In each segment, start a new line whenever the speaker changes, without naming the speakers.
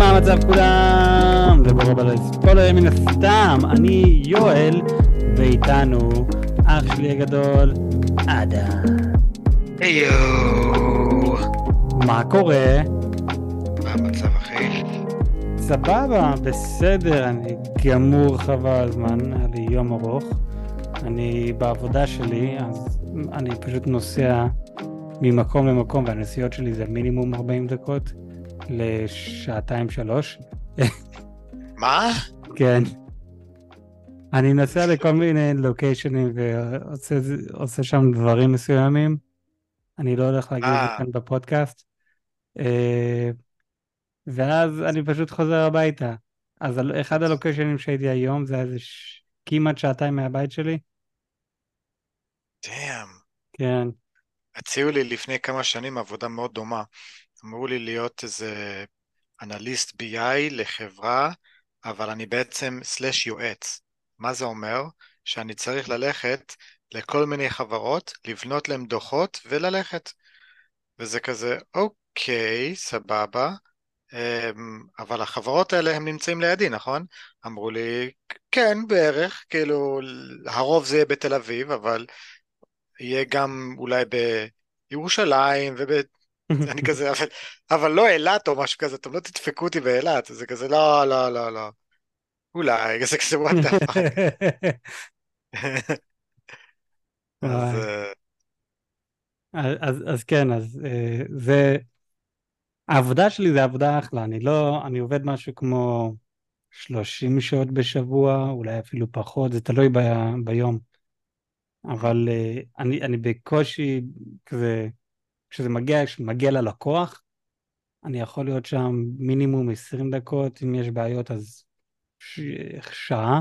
מה המצב כולם? זה ברוב על ספוילר מן הסתם, אני יואל, ואיתנו אח שלי הגדול, אדם.
היו!
מה קורה?
מה המצב אחי?
סבבה, בסדר, אני גמור חבל הזמן, היה לי יום ארוך. אני בעבודה שלי, אז אני פשוט נוסע ממקום למקום, והנסיעות שלי זה מינימום 40 דקות לשעתיים שלוש.
מה?
כן. אני נוסע לכל מיני לוקיישנים ועושה שם דברים מסוימים. אני לא הולך להגיד את זה
אה.
כאן בפודקאסט. אה, ואז אני פשוט חוזר הביתה. אז אחד הלוקיישנים שהייתי היום זה איזה ש... כמעט שעתיים מהבית שלי.
דאם.
כן.
הציעו לי לפני כמה שנים עבודה מאוד דומה. אמרו לי להיות איזה אנליסט BI לחברה, אבל אני בעצם סלאש יועץ. מה זה אומר? שאני צריך ללכת לכל מיני חברות, לבנות להם דוחות וללכת. וזה כזה, אוקיי, סבבה, אמ, אבל החברות האלה הם נמצאים לידי, נכון? אמרו לי, כן, בערך, כאילו, הרוב זה יהיה בתל אביב, אבל יהיה גם אולי בירושלים, וב... אני כזה, אבל, אבל לא אילת או משהו כזה, אתם לא תדפקו אותי באילת, זה כזה, לא, לא, לא, לא. אולי, זה כזה, fuck. אז אה,
אז כן, אז אה, זה... העבודה שלי זה עבודה אחלה, אני לא... אני עובד משהו כמו 30 שעות בשבוע, אולי אפילו פחות, זה תלוי ב, ביום. אבל אה, אני, אני בקושי כזה, כשזה מגיע, כשזה מגיע ללקוח, אני יכול להיות שם מינימום 20 דקות, אם יש בעיות אז ש... שעה,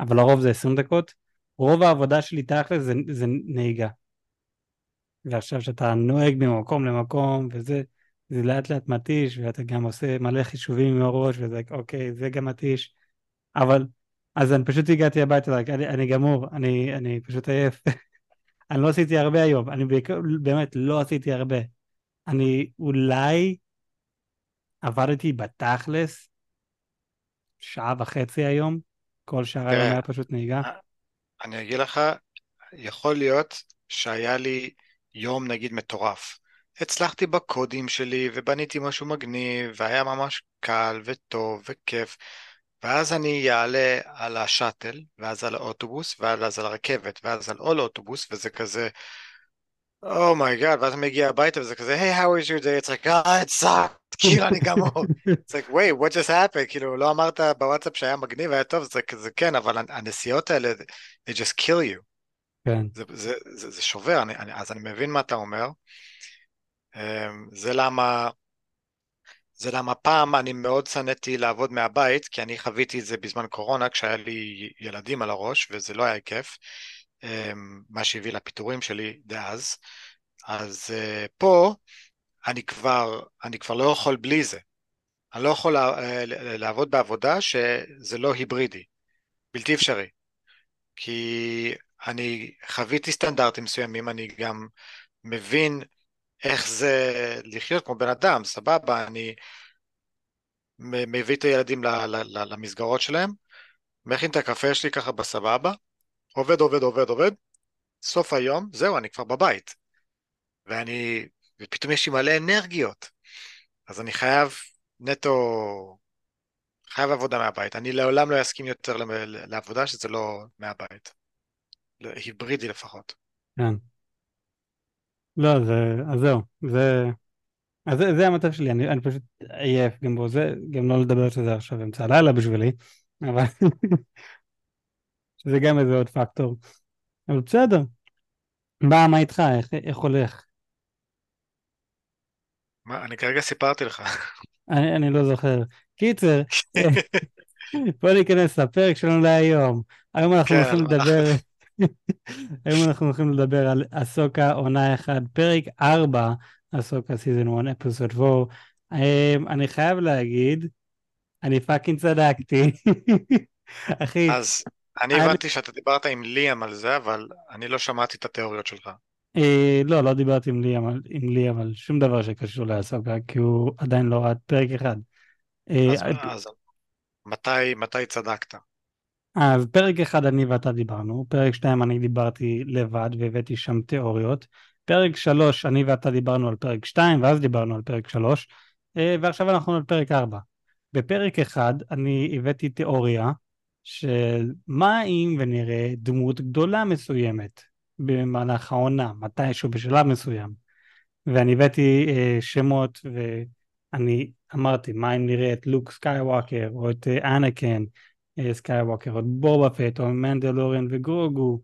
אבל לרוב זה 20 דקות. רוב העבודה שלי תכל'ס זה, זה נהיגה. ועכשיו שאתה נוהג ממקום למקום וזה, זה לאט לאט מתיש, ואתה גם עושה מלא חישובים עם הראש, וזה אוקיי, זה גם מתיש. אבל, אז אני פשוט הגעתי הביתה, אני, אני גמור, אני, אני פשוט עייף. אני לא עשיתי הרבה היום, אני בעיקר- באמת לא עשיתי הרבה. אני אולי עבדתי בתכלס שעה וחצי היום, כל שאר היום היה פשוט נהיגה.
אני אגיד לך, יכול להיות שהיה לי יום נגיד מטורף. הצלחתי בקודים שלי ובניתי משהו מגניב והיה ממש קל וטוב וכיף ואז אני אעלה על השאטל ואז על האוטובוס ואז על הרכבת ואז על עוד אוטובוס וזה כזה oh my god ואז אני מגיע הביתה וזה כזה hey how was your day? It's like God it sucked כאילו אני גמור it's like wait what just happened? כאילו לא אמרת בוואטסאפ שהיה מגניב היה טוב זה כזה כן אבל הנסיעות האלה they just kill you.
כן,
זה, זה, זה, זה שובר, אני, אני, אז אני מבין מה אתה אומר. אמ, זה למה, זה למה פעם אני מאוד שנאתי לעבוד מהבית, כי אני חוויתי את זה בזמן קורונה, כשהיה לי ילדים על הראש, וזה לא היה כיף, אמ, מה שהביא לפיטורים שלי דאז. אז אה, פה אני כבר, אני כבר לא יכול בלי זה. אני לא יכול אה, לעבוד בעבודה שזה לא היברידי, בלתי אפשרי. כי אני חוויתי סטנדרטים מסוימים, אני גם מבין איך זה לחיות כמו בן אדם, סבבה, אני מביא את הילדים למסגרות שלהם, מכין את הקפה שלי ככה בסבבה, עובד, עובד, עובד, עובד, סוף היום, זהו, אני כבר בבית. ואני, ופתאום יש לי מלא אנרגיות. אז אני חייב נטו, חייב עבודה מהבית. אני לעולם לא אסכים יותר לעבודה שזה לא מהבית. היברידי לפחות.
כן. לא, זה, אז זהו, זה, אז זה, זה המצב שלי, אני, אני פשוט עייף גם בו, זה, גם לא לדבר שזה עכשיו אמצע הלילה בשבילי, אבל שזה גם איזה עוד פקטור, אבל בסדר. מה, מה איתך, איך, איך הולך?
מה, אני כרגע סיפרתי לך.
אני, אני לא זוכר. קיצר, בוא ניכנס לפרק שלנו להיום. היום אנחנו
כן,
הולכים לדבר, היום אנחנו הולכים לדבר על אסוקה עונה 1, פרק 4, אסוקה season 1, episode 4. אמ, אני חייב להגיד, אני fucking צדקתי. אחי,
אז אני הבנתי שאתה דיברת עם ליאם על זה, אבל אני לא שמעתי את התיאוריות שלך.
אה, לא, לא דיברתי עם ליאם, על- שום דבר שקשור לאסוקה, כי הוא עדיין לא ראה פרק אחד.
אז, אז מתי, מתי צדקת?
אז פרק אחד אני ואתה דיברנו, פרק שתיים אני דיברתי לבד והבאתי שם תיאוריות, פרק שלוש אני ואתה דיברנו על פרק שתיים ואז דיברנו על פרק שלוש, אה, ועכשיו אנחנו על פרק ארבע. בפרק אחד אני הבאתי תיאוריה של מה אם ונראה דמות גדולה מסוימת במהלך העונה, מתישהו בשלב מסוים. ואני הבאתי אה, שמות ואני אמרתי מה אם נראה את לוק סקייווקר או את אה, אנקן סקייווקר את בובה פט או מנדלוריאן וגרוגו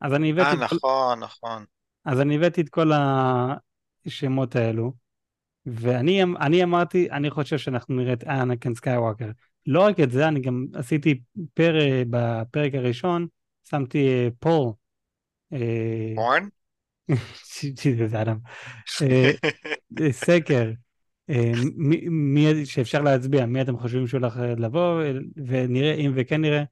אז אני הבאתי...
אה נכון כל... נכון.
אז אני הבאתי את כל השמות האלו ואני אמ- אמרתי אני חושב שאנחנו נראה את אנקן סקייווקר לא רק את זה אני גם עשיתי פר... בפרק הראשון שמתי. אה, אה, סקר. אה, מי, שאפשר להצביע, מי אתם חושבים שהוא הולך לבוא, ונראה, אם וכן נראה,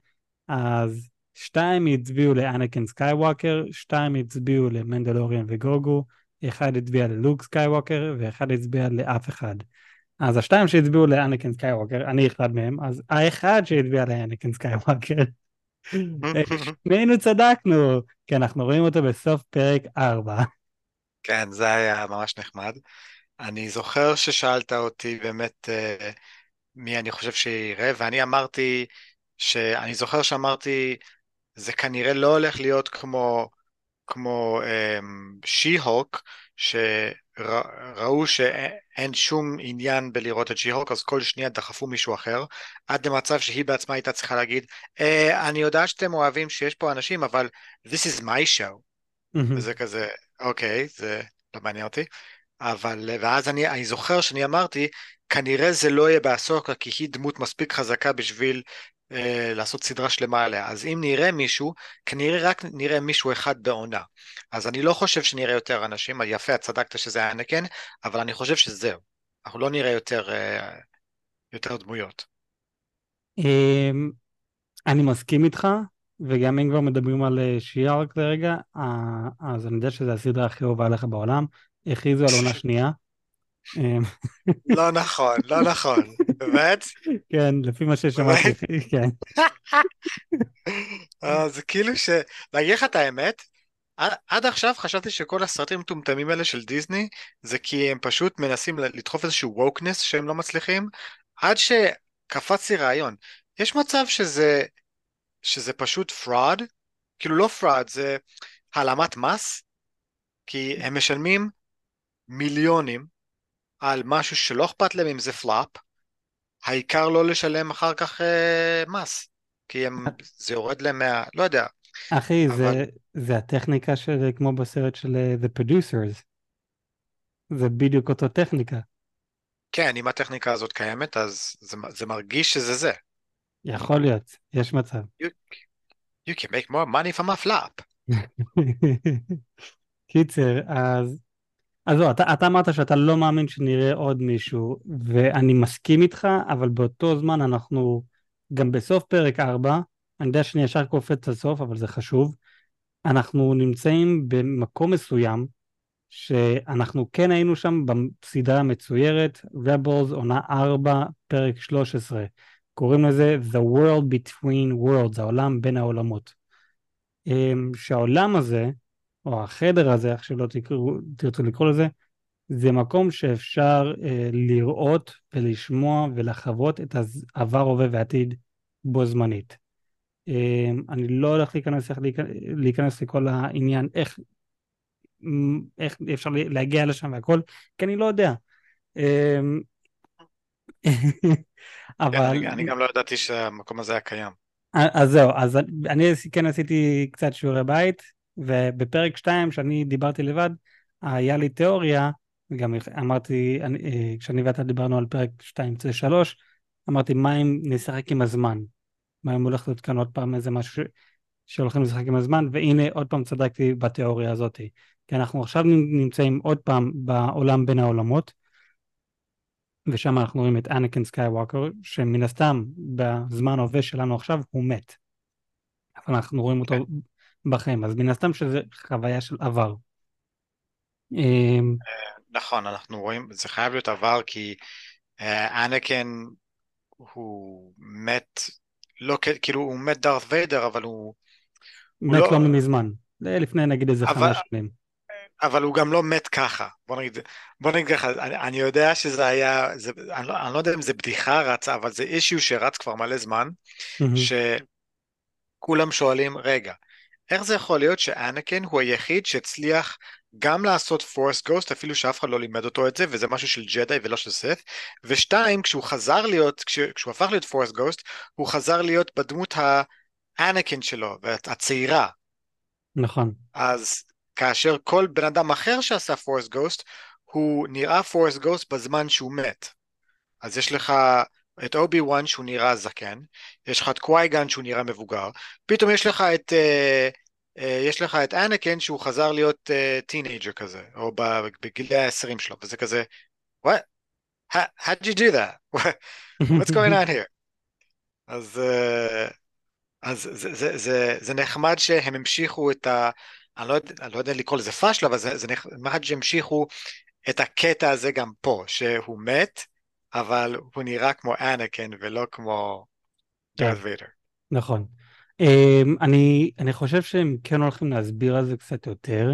אז שתיים הצביעו לאנקן סקייווקר, שתיים הצביעו למנדלוריאן וגרוגו, אחד הצביע ללוק סקייווקר, ואחד הצביע לאף אחד. אז השתיים שהצביעו לאנקן סקייווקר, אני אחד מהם, אז האחד שהצביע לאנקן סקייווקר, שנינו צדקנו, כי אנחנו רואים אותו בסוף פרק 4.
כן, זה היה ממש נחמד. אני זוכר ששאלת אותי באמת uh, מי אני חושב שיראה, ואני אמרתי, שאני זוכר שאמרתי, זה כנראה לא הולך להיות כמו, כמו שי-הוק, שראו שאין שום עניין בלראות את שי-הוק, אז כל שנייה דחפו מישהו אחר, עד למצב שהיא בעצמה הייתה צריכה להגיד, אה, אני יודעת שאתם אוהבים שיש פה אנשים, אבל this is my show. וזה כזה, אוקיי, זה לא מעניין אותי. אבל, ואז אני, אני זוכר שאני אמרתי, כנראה זה לא יהיה באסוקה, כי היא דמות מספיק חזקה בשביל אה, לעשות סדרה שלמה עליה. אז אם נראה מישהו, כנראה רק נראה מישהו אחד בעונה. אז אני לא חושב שנראה יותר אנשים, יפה, את צדקת שזה היה אנקן, אבל אני חושב שזהו. אנחנו לא נראה יותר, אה, יותר דמויות.
אמ, אני מסכים איתך, וגם אם כבר מדברים על אה, שיארק לרגע, אז אני יודע שזו הסדרה הכי אהובה עליך בעולם, הכריזו על עונה שנייה.
אמ, לא נכון, לא נכון, באמת?
כן, לפי מה ששמעתי, כן.
אה, זה כאילו ש... להגיד לך את האמת, עד עכשיו חשבתי שכל הסרטים המטומטמים האלה של דיסני זה כי הם פשוט מנסים לדחוף איזשהו ווקנס שהם לא מצליחים, עד שקפץ לי רעיון. יש מצב שזה, שזה פשוט fraud? כאילו לא fraud, זה העלמת מס? כי הם משלמים מיליונים על משהו שלא אכפת להם אם זה פלאפ, העיקר לא לשלם אחר כך אה, מס, כי הם, זה יורד להם מה... לא יודע.
אחי, אבל... זה, זה הטכניקה של, כמו בסרט של uh, The Producers. זה בדיוק אותו טכניקה.
כן, אם הטכניקה הזאת קיימת, אז זה, זה מרגיש שזה זה.
יכול להיות, יש מצב.
You, you can make more money from a flop.
קיצר, אז אז לא, אתה, אתה אמרת שאתה לא מאמין שנראה עוד מישהו, ואני מסכים איתך, אבל באותו זמן אנחנו גם בסוף פרק 4, אני יודע שאני ישר קופץ לסוף, אבל זה חשוב, אנחנו נמצאים במקום מסוים, שאנחנו כן היינו שם בסדרה המצוירת, Rebels עונה 4, פרק 13. קוראים לזה The World Between Worlds, העולם בין העולמות. אמ, שהעולם הזה, או החדר הזה, איך שלא תקראו, תרצו לקרוא לזה, זה מקום שאפשר אה, לראות ולשמוע ולחוות את העבר, הווה ועתיד בו זמנית. אה, אני לא הולך להיכנס, איך להיכנס לכל העניין, איך, איך אפשר להגיע לשם והכל, כי אני לא יודע. אה,
אבל... אני, אני גם לא ידעתי שהמקום הזה היה קיים.
אז זהו, אז אני כן עשיתי קצת שיעורי בית, ובפרק 2 שאני דיברתי לבד, היה לי תיאוריה, וגם אמרתי, אני, אה, כשאני ואתה דיברנו על פרק 2.3, אמרתי מה אם נשחק עם הזמן? מה אם הולך להיות כאן עוד פעם איזה משהו ש... שהולכים לשחק עם הזמן, והנה עוד פעם צדקתי בתיאוריה הזאת. כי אנחנו עכשיו נמצאים עוד פעם בעולם בין העולמות, ושם אנחנו רואים את אנקן סקייווקר, שמן הסתם בזמן ההווה שלנו עכשיו הוא מת. אבל אנחנו רואים אותו okay. בחיים, אז מן הסתם שזה חוויה של עבר.
אמ, נכון, אנחנו רואים, זה חייב להיות עבר כי אה, אנקן הוא מת, לא כאילו הוא מת דארת' ויידר, אבל הוא...
מת לא, לא מזמן, לפני נגיד איזה חמש שנים.
אבל הוא גם לא מת ככה, בוא נגיד, בוא נגיד ככה, אני, אני יודע שזה היה, זה, אני, לא, אני לא יודע אם זה בדיחה רצה, אבל זה אישיו שרץ כבר מלא זמן, mm-hmm. שכולם שואלים, רגע, איך זה יכול להיות שאנקן הוא היחיד שהצליח גם לעשות פורס גוסט, אפילו שאף אחד לא לימד אותו את זה, וזה משהו של ג'די ולא של סף, ושתיים, כשהוא חזר להיות, כש, כשהוא הפך להיות פורס גוסט, הוא חזר להיות בדמות האנקן שלו, הצעירה.
נכון.
אז כאשר כל בן אדם אחר שעשה Force ghost, הוא נראה Force ghost בזמן שהוא מת. אז יש לך את אובי וואן שהוא נראה זקן, יש לך את קוואי גון שהוא נראה מבוגר, פתאום יש לך את... Uh, uh, יש לך את אנקן שהוא חזר להיות teenager uh, כזה, או בגילי ה-20 שלו, וזה כזה, what? How, how'd you do that? What's going on here? אז, uh, אז זה, זה, זה, זה נחמד שהם המשיכו את ה... אני לא, אני לא יודע לקרוא לזה פאשלה, אבל זה, זה נחמד שהמשיכו את הקטע הזה גם פה, שהוא מת, אבל הוא נראה כמו אנקן ולא כמו דארת ויידר.
נכון. Um, אני, אני חושב שהם כן הולכים להסביר על זה קצת יותר.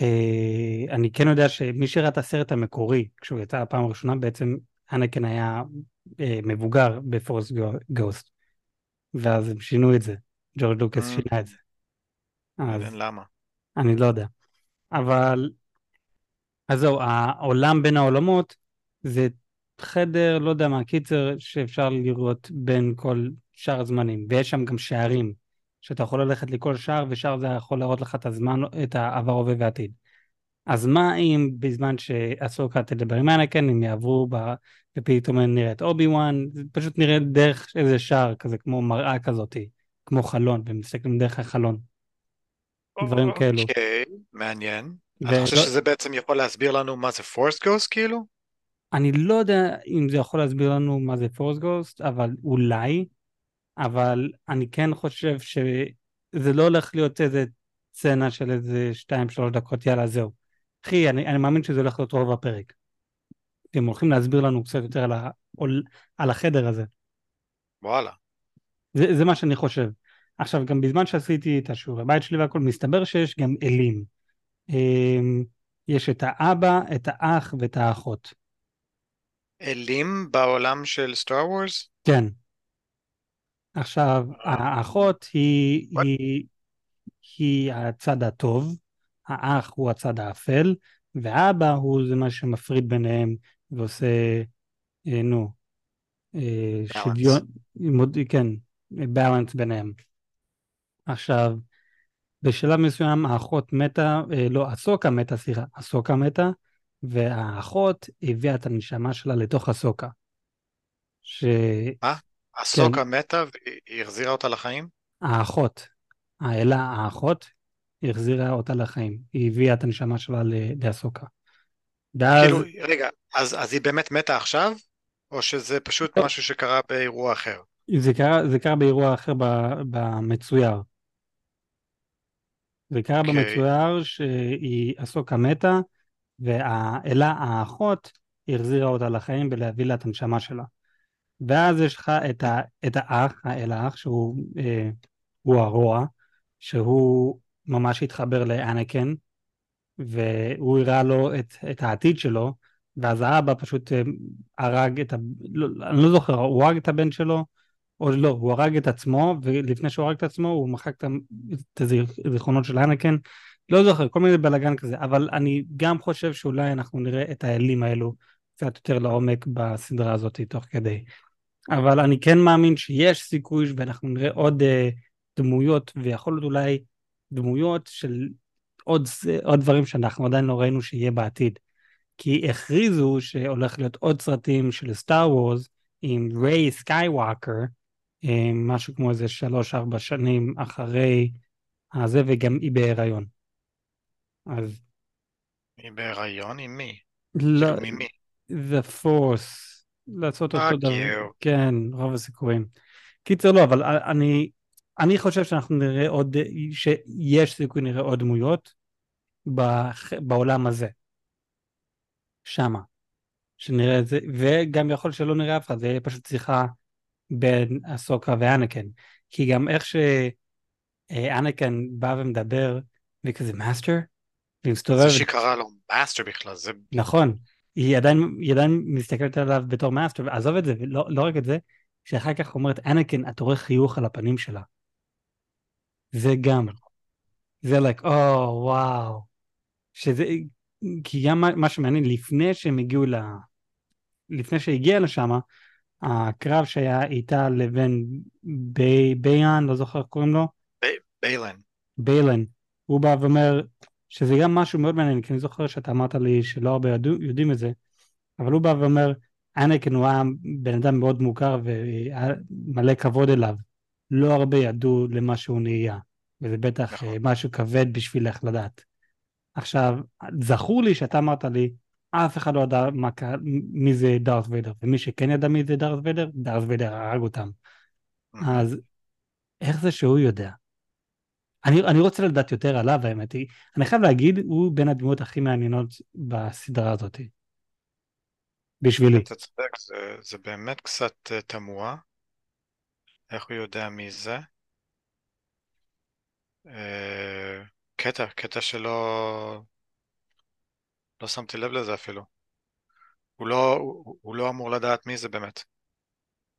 Uh, אני כן יודע שמי שראה את הסרט המקורי, כשהוא יצא הפעם הראשונה, בעצם אנקן היה uh, מבוגר בפורס גוסט. ואז הם שינו את זה. ג'ורג' לוקאס mm. שינה את זה.
אז... למה?
אני לא יודע. אבל... אז זהו, העולם בין העולמות זה חדר, לא יודע מה, קיצר, שאפשר לראות בין כל שאר הזמנים. ויש שם גם שערים, שאתה יכול ללכת לכל שער, ושער זה יכול להראות לך את הזמן, את העבר, הווה ועתיד. אז מה אם בזמן שאסוקה תדבר עם אנקן, הם יעברו ב... ופתאום נראה את אובי וואן, זה פשוט נראה דרך איזה שער כזה, כמו מראה כזאתי, כמו חלון, והם מסתכלים דרך החלון. דברים כאלו.
אוקיי, מעניין. אתה חושב שזה בעצם יכול להסביר לנו מה זה Force ghost כאילו?
אני לא יודע אם זה יכול להסביר לנו מה זה Force ghost, אבל אולי, אבל אני כן חושב שזה לא הולך להיות איזה סצנה של איזה 2-3 דקות, יאללה זהו. אחי, אני, אני מאמין שזה הולך להיות רוב הפרק. הם הולכים להסביר לנו קצת יותר על, ה, על החדר הזה.
וואלה.
זה, זה מה שאני חושב. עכשיו, גם בזמן שעשיתי את השיעורי בית שלי והכל, מסתבר שיש גם אלים. אמ, יש את האבא, את האח ואת האחות.
אלים בעולם של סטאר וורס?
כן. עכשיו, אה. האחות היא, היא, היא הצד הטוב, האח הוא הצד האפל, ואבא הוא זה מה שמפריד ביניהם ועושה, אה, נו, אה, שוויון, כן, בלנס ביניהם. עכשיו, בשלב מסוים האחות מתה, אה, לא, אסוקה מתה, סליחה, אסוקה מתה, והאחות הביאה את הנשמה שלה לתוך אסוקה.
ש... מה? אסוקה כן. מתה והיא החזירה אותה לחיים?
האחות, האלה, האחות, החזירה אותה לחיים. היא הביאה את הנשמה שלה לאסוקה.
ואז... כאילו, רגע, אז, אז היא באמת מתה עכשיו? או שזה פשוט לא. משהו שקרה באירוע אחר?
זה קרה, זה קרה באירוע אחר במצויר. זה קרה okay. אוקיי. במצויר שהיא אסוקה מתה, והאלה האחות החזירה אותה לחיים בלהביא לה את הנשמה שלה. ואז יש לך את, ה, את האח, האל האח, שהוא אה, הרוע, שהוא ממש התחבר לאנקן, והוא הראה לו את, את העתיד שלו, ואז האבא פשוט אה, הרג את ה... לא, אני לא זוכר, הוא הרג את הבן שלו, או לא, הוא הרג את עצמו, ולפני שהוא הרג את עצמו הוא מחק את הזיכרונות של אנקן, לא זוכר, כל מיני בלאגן כזה, אבל אני גם חושב שאולי אנחנו נראה את האלים האלו קצת יותר לעומק בסדרה הזאת תוך כדי. אבל אני כן מאמין שיש סיכוי ואנחנו נראה עוד uh, דמויות, ויכול להיות אולי דמויות של עוד, עוד דברים שאנחנו עדיין לא ראינו שיהיה בעתיד. כי הכריזו שהולך להיות עוד סרטים של סטאר וורס עם ריי סקייווקר, אה, משהו כמו איזה שלוש-ארבע שנים אחרי הזה, וגם היא בהיריון. אז...
היא בהיריון עם מי?
לא, כאילו, ממי? The Force, לעשות אותו דבר. כן, רוב הסיכויים. קיצר לא, אבל אני, אני חושב שאנחנו נראה עוד, שיש סיכוי נראה עוד דמויות בעולם הזה. שמה. שנראה את זה, וגם יכול שלא נראה אף אחד, זה יהיה פשוט שיחה בין אסוקה ואנקן. כי גם איך שאנקן בא ומדבר, וכזה master, והיא
זה
מסתובבת,
שהיא קראה לו master בכלל, זה
נכון, היא עדיין, היא עדיין מסתכלת עליו בתור master, ועזוב את זה, ולא לא רק את זה, שאחר כך אומרת, אנקן, אתה רואה חיוך על הפנים שלה. זה גם, זה like, או, oh, וואו. שזה, כי גם מה, מה שמעניין, לפני שהם הגיעו ל... לפני שהגיע לשם, הקרב שהיה איתה לבין בי, ביאן, לא זוכר איך קוראים לו,
ביילן.
ביילן, הוא בא ואומר שזה גם משהו מאוד מעניין, כי אני זוכר שאתה אמרת לי שלא הרבה ידעו, יודעים את זה, אבל הוא בא ואומר, אנקן הוא היה בן אדם מאוד מוכר והיה מלא כבוד אליו, לא הרבה ידעו למה שהוא נהיה, וזה בטח
נכון.
אה, משהו כבד בשבילך לדעת. עכשיו, זכור לי שאתה אמרת לי, אף אחד לא ידע מה, מי זה דארת ויידר, ומי שכן ידע מי זה דארת ויידר, דארת ויידר הרג אותם. אז איך זה שהוא יודע? אני, אני רוצה לדעת יותר עליו האמת היא, אני חייב להגיד, הוא בין הדמויות הכי מעניינות בסדרה הזאת. בשבילי.
אתה צודק, זה, זה באמת קצת אה, תמוה. איך הוא יודע מי זה? אה, קטע, קטע שלא... לא שמתי לב לזה אפילו. הוא לא, הוא, הוא לא אמור לדעת מי זה באמת.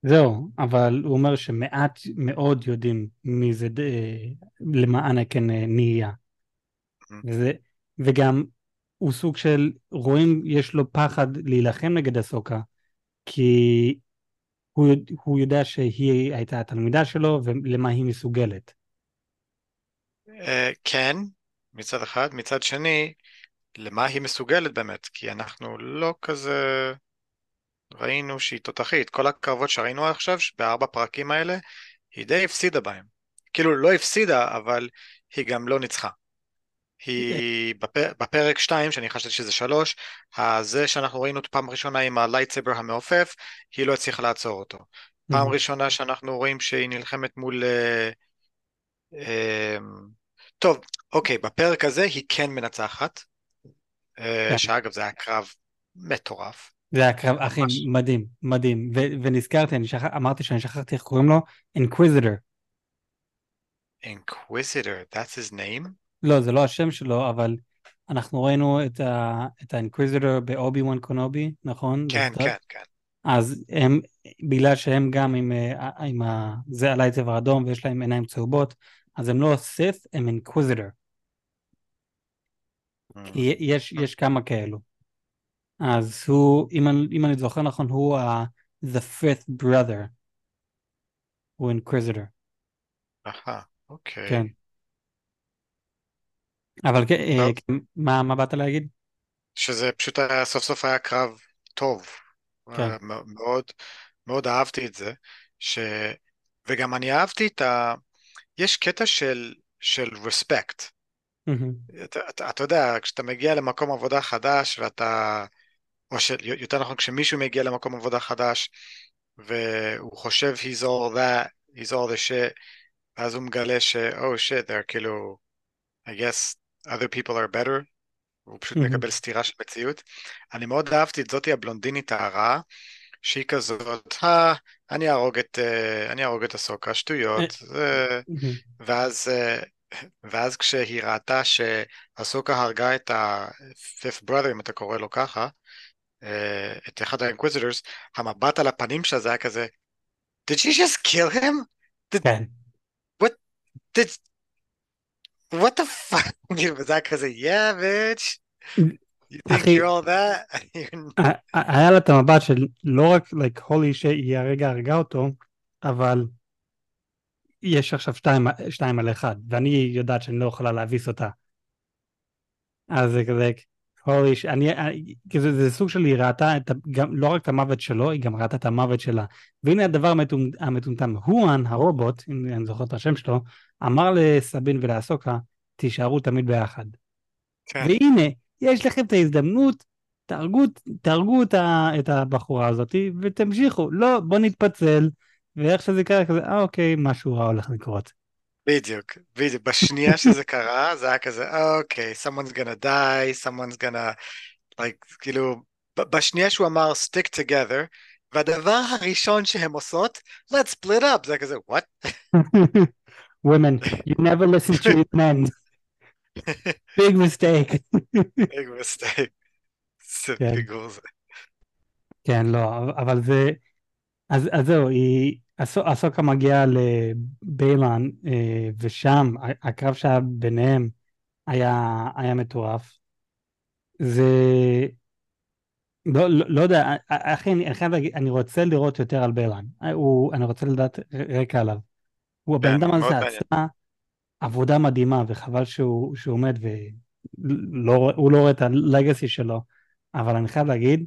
זהו, אבל הוא אומר שמעט מאוד יודעים מי זה, אה, למה אנקן אה, נהיה. וזה, וגם הוא סוג של, רואים יש לו פחד להילחם נגד הסוקה, כי הוא, הוא יודע שהיא הייתה התלמידה שלו ולמה היא מסוגלת.
אה, כן, מצד אחד. מצד שני, למה היא מסוגלת באמת? כי אנחנו לא כזה ראינו שהיא תותחית. כל הקרבות שראינו עכשיו, בארבע פרקים האלה, היא די הפסידה בהם. כאילו, לא הפסידה, אבל היא גם לא ניצחה. היא בפ... בפרק 2, שאני חשבתי שזה 3, זה שאנחנו ראינו פעם ראשונה עם הלייטסבר המעופף, היא לא הצליחה לעצור אותו. פעם
Mhm.
ראשונה שאנחנו רואים שהיא נלחמת מול... אה, אה, טוב, אוקיי, בפרק הזה היא כן מנצחת, אה,
כן.
שאגב זה היה קרב מטורף.
זה היה קרב
ממש.
מדהים, מדהים. ו- ונזכרתי, אני שכח, אמרתי שאני שכחתי איך קוראים לו, Inquisitor.
Inquisitor, that's his name?
לא, זה לא השם שלו, אבל אנחנו ראינו את ה- את ה-Inquisitor באובי וואן קונובי, נכון?
כן? כן, כן.
אז הם, בגלל שהם גם עם, אה, עם ה... זה, לייטסייבר צבע אדום ויש להם עיניים צהובות, אז הם לא סית', הם Inquisitor.
Mm.
יש, יש כמה כאלו. אז הוא, אם אני, אם אני זוכר נכון, הוא ה... the fifth brother. הוא אינקוויזיטור,
אהה, אוקיי.
כן. אבל כן, אה, מה, מה באת להגיד?
שזה פשוט היה, סוף סוף היה קרב טוב.
כן.
אה, מאוד, מאוד אהבתי את זה. ש... וגם אני אהבתי את ה... יש קטע של, של respect.
מהמם.
אתה, אתה, אתה יודע, כשאתה מגיע למקום עבודה חדש ואתה, או ש... יותר נכון, כשמישהו מגיע למקום עבודה חדש והוא חושב he's all that, he's all the shit, ואז הוא מגלה ש, oh shit, they're כאילו, I guess other people are better, הוא פשוט
מהמם.
מקבל סתירה של מציאות. אני מאוד אהבתי את זאתי הבלונדינית הרעה, שהיא כזאת, אה, אני אהרוג את, אה, אני אהרוג את הסוקה, שטויות.
מהמם.
ואז, ואז כשהיא ראתה שאסוקה הרגה את ה-fifth brother, אם אתה קורא לו ככה, את אחד ה-Inquisitors, המבט על הפנים שלה זה היה כזה, did she just kill him?
כן.
did... what the fuck? כאילו, וזה היה כזה, yeah, bitch, you think
אחי- היה לה את המבט של לא רק like holy שהיא הרגע הרגה אותו, אבל יש עכשיו שתיים, שתיים על אחד, ואני יודעת שאני לא יכולה להביס אותה. אז זה כזה, holy ש... אני, אני- כזה, זה סוג של היא ראתה את, גם, לא רק את המוות שלו, היא גם ראתה את המוות שלה. והנה הדבר המטומ- המטומטם, הואן, הרובוט, אם אני זוכר את השם שלו, אמר לסבין ולאסוקה, תישארו תמיד ביחד.
כן.
והנה, יש לכם את ההזדמנות, תהרגו, תהרגו את, ה, את הבחורה הזאת ותמשיכו. לא, בוא נתפצל, ואיך שזה קרה, כזה, אה אוקיי, משהו רע הולך לקרות.
בדיוק, בדיוק. בשנייה שזה קרה, זה היה כזה, אוקיי, someone's gonna die, someone's gonna, like, כאילו, בשנייה שהוא אמר stick together, והדבר הראשון שהם עושות, let's split up, זה כזה, what?
women, you never listen to men. big mistake.
big mistake. זה
כן.
פיגור זה.
כן, לא, אבל זה... אז, אז זהו, היא... הסוקה מגיעה לביילן, אה, ושם הקרב שהיה ביניהם היה, היה מטורף. זה... לא, לא, לא יודע, אחי, אני, אני חייב להגיד, אני רוצה לראות יותר על ביילן. הוא, אני רוצה לדעת רקע עליו. הוא הבן
כן,
אדם הזה. עשה עבודה מדהימה, וחבל שהוא, שהוא מת והוא לא רואה את הלגאסי שלו. אבל אני חייב להגיד,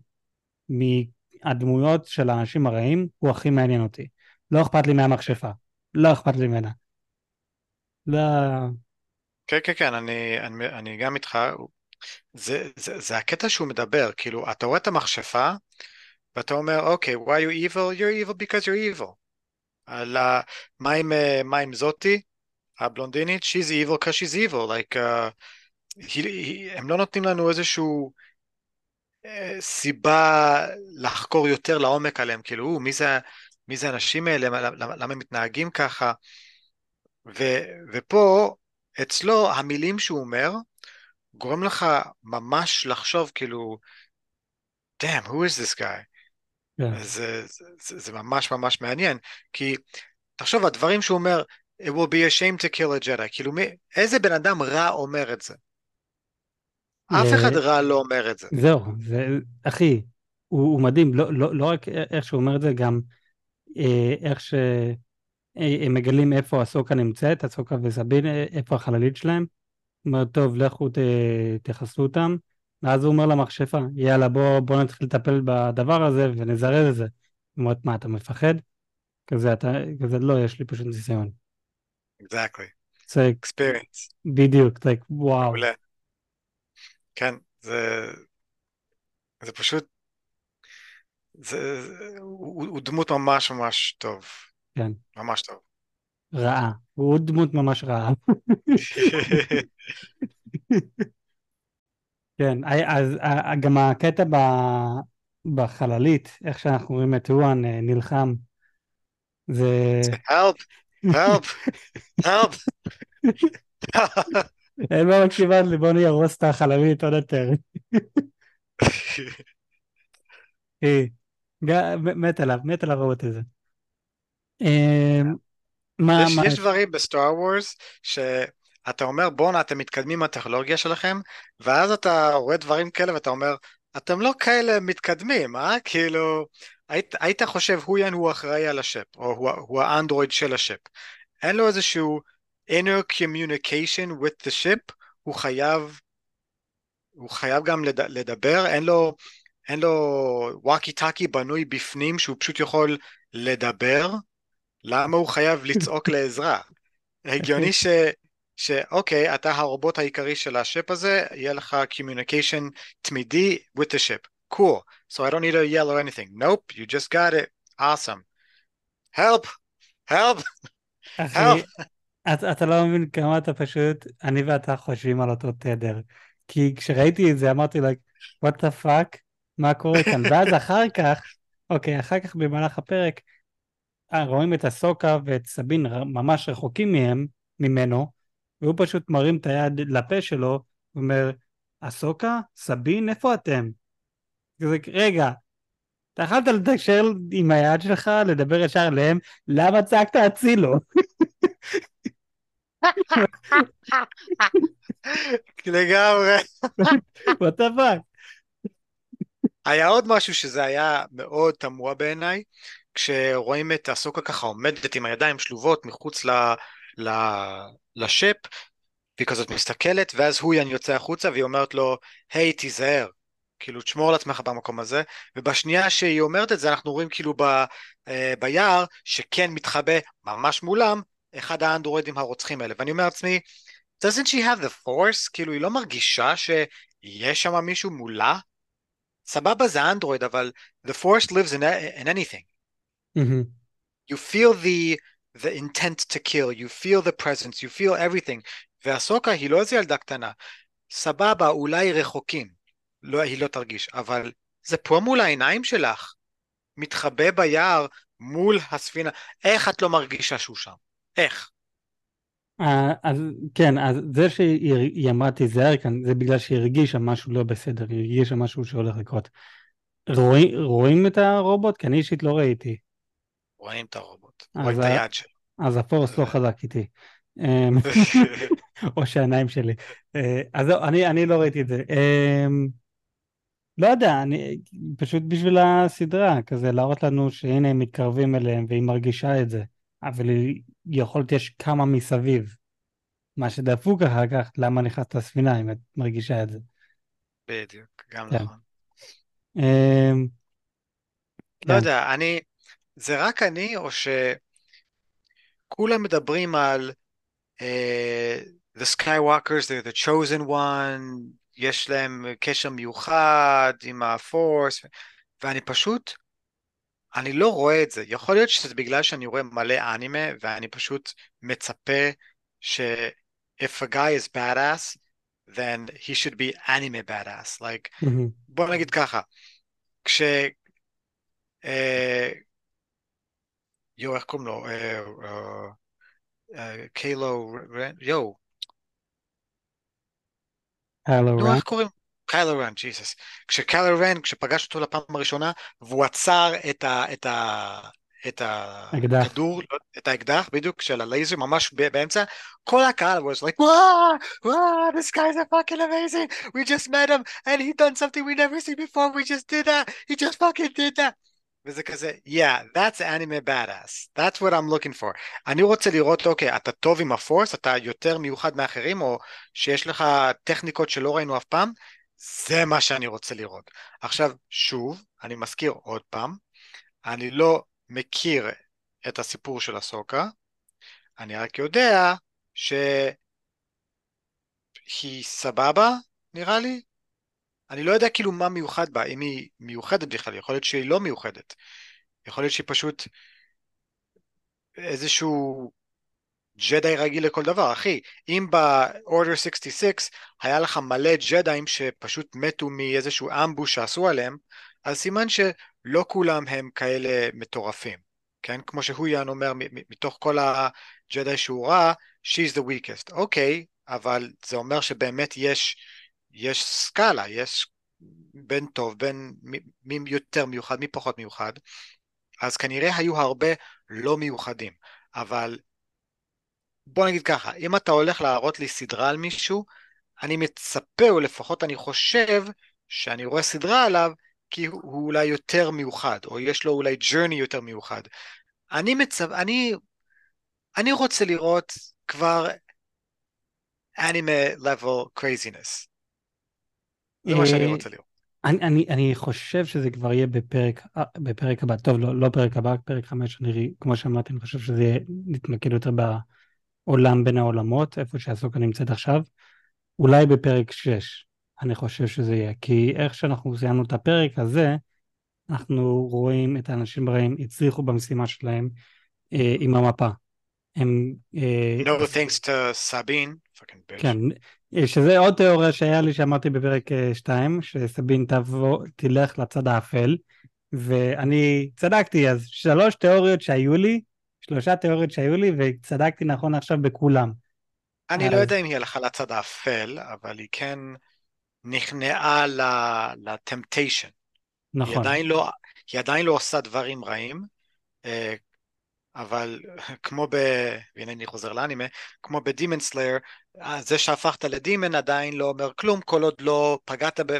מהדמויות של האנשים הרעים, הוא הכי מעניין אותי. לא אכפת לי מהמכשפה. לא אכפת לי ממנה. לא...
כן, כן, כן, אני, אני, אני גם איתך. זה, זה, זה הקטע שהוא מדבר, כאילו, אתה רואה את המכשפה, ואתה אומר, אוקיי, why you evil? You're evil because you're evil. על ה... מה עם, אה, מה עם זאתי, הבלונדינית? She's evil because she's evil. Like, uh, היא, היא, הם לא נותנים לנו איזשהו סיבה לחקור יותר לעומק עליהם, כאילו, מי זה, מי זה האנשים האלה, למה, למה, הם מתנהגים ככה? ו, ופה, אצלו, המילים שהוא אומר, גורם לך ממש לחשוב, כאילו, damn, who is this guy?
כן.
זה, זה, זה, זה ממש ממש מעניין, כי תחשוב, הדברים שהוא אומר, it will be a shame to kill a Jedi, כאילו מי, איזה בן אדם רע אומר את זה? אף
אה,
אחד רע לא אומר את זה.
זהו, זה, אחי, הוא, הוא מדהים, לא, לא, לא רק איך שהוא אומר את זה, גם אה, איך שהם מגלים איפה הסוקה נמצאת, הסוקה וסבין, אה, איפה החללית שלהם. הוא אומר, טוב, לכו ת, תחסלו אותם, ואז הוא אומר למכשפה, יאללה, בוא, בוא נתחיל לטפל בדבר הזה ונזרז את זה. היא אומרת, מה, אתה מפחד? כזה, אתה, כזה, לא, יש לי פשוט ניסיון.
exactly,
זה
experience,
בדיוק, זה וואו.
מעולה. כן, זה, זה פשוט, זה, זה הוא, הוא דמות ממש ממש טוב,
כן,
ממש טוב.
רעה. הוא דמות ממש רעה. כן, אז אה, גם הקטע ב... בחללית, איך שאנחנו רואים את אואן אה, נלחם, זה...
help, help, help.
אין מה מקשיבה לי, בוא נהרוס את החללית עוד יותר. אה, מת עליו, מת עליו לראות את זה. אה, מה,
יש,
מה
יש דברים בסטאר וורס שאתה אומר בואנה אתם מתקדמים עם הטכנולוגיה שלכם ואז אתה רואה דברים כאלה ואתה אומר אתם לא כאלה מתקדמים אה כאילו היית, היית חושב הויאן הוא אחראי על השפ או הוא, הוא האנדרואיד של השפ אין לו איזשהו inner communication with the ship הוא חייב הוא חייב גם לד, לדבר אין לו אין לו ווקי טאקי בנוי בפנים שהוא פשוט יכול לדבר למה הוא חייב לצעוק לעזרה? הגיוני ש... שאוקיי, אתה הרובוט העיקרי של השפ הזה, יהיה לך communication תמידי with the ship. Cool. So I don't need to yell or anything. Nope, you just got it. Awesome. Help! Help!
אחי,
help!
אתה, אתה לא מבין כמה אתה פשוט, אני ואתה חושבים על אותו תדר. כי כשראיתי את זה אמרתי like, what the fuck, מה קורה כאן? ואז אחר כך, אוקיי, אחר כך במהלך הפרק, אה, רואים את הסוקה ואת סבין ממש רחוקים מהם, ממנו, והוא פשוט מרים את היד לפה שלו, ואומר, הסוקה? סבין? איפה אתם? כזה, רגע, אתה יכולת לתקשר עם היד שלך, לדבר ישר אליהם, למה צעקת הצילו?
לגמרי.
what the fuck?
היה עוד משהו שזה היה מאוד תמוה בעיניי, כשרואים את הסוקה ככה עומדת עם הידיים שלובות מחוץ ל... ל... לשפ, והיא כזאת מסתכלת, ואז הויאן יוצא החוצה והיא אומרת לו, היי, תיזהר, כאילו, תשמור על עצמך במקום הזה, ובשנייה שהיא אומרת את זה, אנחנו רואים כאילו ב... אה, ביער, שכן מתחבא ממש מולם, אחד האנדרואידים הרוצחים האלה, ואני אומר לעצמי, doesn't she have the force? כאילו, היא לא מרגישה שיש שם מישהו מולה? סבבה זה אנדרואיד, אבל the force lives in, in anything.
מהמם.
You feel the, the intent to kill, you feel the presence, you feel everything. והסוקה היא לא איזה ילדה קטנה. סבבה, אולי רחוקים. לא, היא לא תרגיש, אבל זה פה מול העיניים שלך. מתחבא ביער מול הספינה. איך את לא מרגישה שהוא שם? איך?
אה, אז כן, אז זה שהיא אמרה תיזהר כאן, זה בגלל שהיא הרגישה משהו לא בסדר, היא הרגישה משהו שהולך לקרות. רואים, רואים את הרובוט? כי אני אישית לא ראיתי.
רואים את הרובוט, רואים את היד שלו.
אז הפורס לא חזק איתי. אמ, או שהעיניים שלי. אה, אז זהו, אני, אני לא ראיתי את זה. אמ, לא יודע, אני פשוט בשביל הסדרה, כזה להראות לנו שהנה הם מתקרבים אליהם והיא מרגישה את זה, אבל יכול להיות יש כמה מסביב. מה שדפוק אחר כך, למה נכנסת לספינה אם את מרגישה את זה.
בדיוק, גם כן. נכון.
אמ,
לא כן. יודע, אני, זה רק אני או שכולם מדברים על uh, The Skywalkers, they're the chosen one, יש להם קשר מיוחד עם הפורס, ואני פשוט, אני לא רואה את זה. יכול להיות שזה בגלל שאני רואה מלא אנימה, ואני פשוט מצפה ש- if a guy is badass, then he should be anime badass. Like, mm-hmm. בוא נגיד ככה, כש... אה, יואו, איך קוראים לו? אה, אה, קיילו, יואו,
קיילו
רן? איך קוראים? קיילו רן, ג'יסוס. כשקיילו רן, כשפגש אותו לפעם הראשונה, והוא עצר את ה... את ה... את הכדור, לא, את האקדח בדיוק של הלייזר ממש באמצע, כל הקהל was like, וואו, וואו, this guy's a fucking amazing, we just met him and he done something we never seen before, we just did that, he just fucking did that. וזה כזה, yeah, that's anime badass, that's what I'm looking for. אני רוצה לראות, אוקיי, אתה טוב עם הפורס, אתה יותר מיוחד מאחרים, או שיש לך טכניקות שלא ראינו אף פעם, זה מה שאני רוצה לראות. עכשיו, שוב, אני מזכיר עוד פעם, אני לא מכיר את הסיפור של הסוקה, אני רק יודע שהיא סבבה, נראה לי, אני לא יודע כאילו מה מיוחד בה, אם היא מיוחדת בכלל, יכול להיות שהיא לא מיוחדת. יכול להיות שהיא פשוט איזשהו ג'די רגיל לכל דבר. אחי, אם ב-Order 66 היה לך מלא ג'דאים שפשוט מתו מאיזשהו אמבוש שעשו עליהם, אז סימן שלא כולם הם כאלה מטורפים. כן? כמו שהויאן אומר, מתוך כל הג'די שהוא ראה, she's the weakest. אוקיי, אבל זה אומר שבאמת יש... יש סקאלה, יש בין טוב, בין מי יותר מיוחד, מי פחות מיוחד, אז כנראה היו הרבה לא מיוחדים, אבל בוא נגיד ככה, אם אתה הולך להראות לי סדרה על מישהו, אני מצפה, או לפחות אני חושב, שאני רואה סדרה עליו, כי הוא אולי יותר מיוחד, או יש לו אולי ג'רני יותר מיוחד. אני מצפ... אני... אני רוצה לראות כבר אנימה level craziness. זה מה שאני רוצה לראות.
אני, אני, אני חושב שזה כבר יהיה בפרק, בפרק הבא, טוב, לא, לא פרק הבא, פרק חמש, אני, כמו שאמרתי, אני חושב שזה יהיה, נתמקד יותר בעולם בין העולמות, איפה שהסוקה נמצאת עכשיו, אולי בפרק שש, אני חושב שזה יהיה, כי איך שאנחנו סיימנו את הפרק הזה, אנחנו רואים את האנשים הרעים הצליחו במשימה שלהם אה, עם המפה. הם...
אה, no thanks to Sabine,
כן, שזה עוד תיאוריה שהיה לי שאמרתי בפרק 2, אה, שסבין תבוא, תלך לצד האפל, ואני צדקתי, אז שלוש תיאוריות שהיו לי, שלושה תיאוריות שהיו לי, וצדקתי נכון עכשיו בכולם.
אני לא אז... לא יודע אם היא הלכה לצד האפל, אבל היא כן נכנעה לטמפטיישן. נכון. היא עדיין לא, היא עדיין לא עושה דברים רעים, אה, אבל כמו ב... והנה אני חוזר לאנימה, כמו בדימן סלייר, זה שהפכת לדימן עדיין לא אומר כלום, כל עוד לא פגעת ב...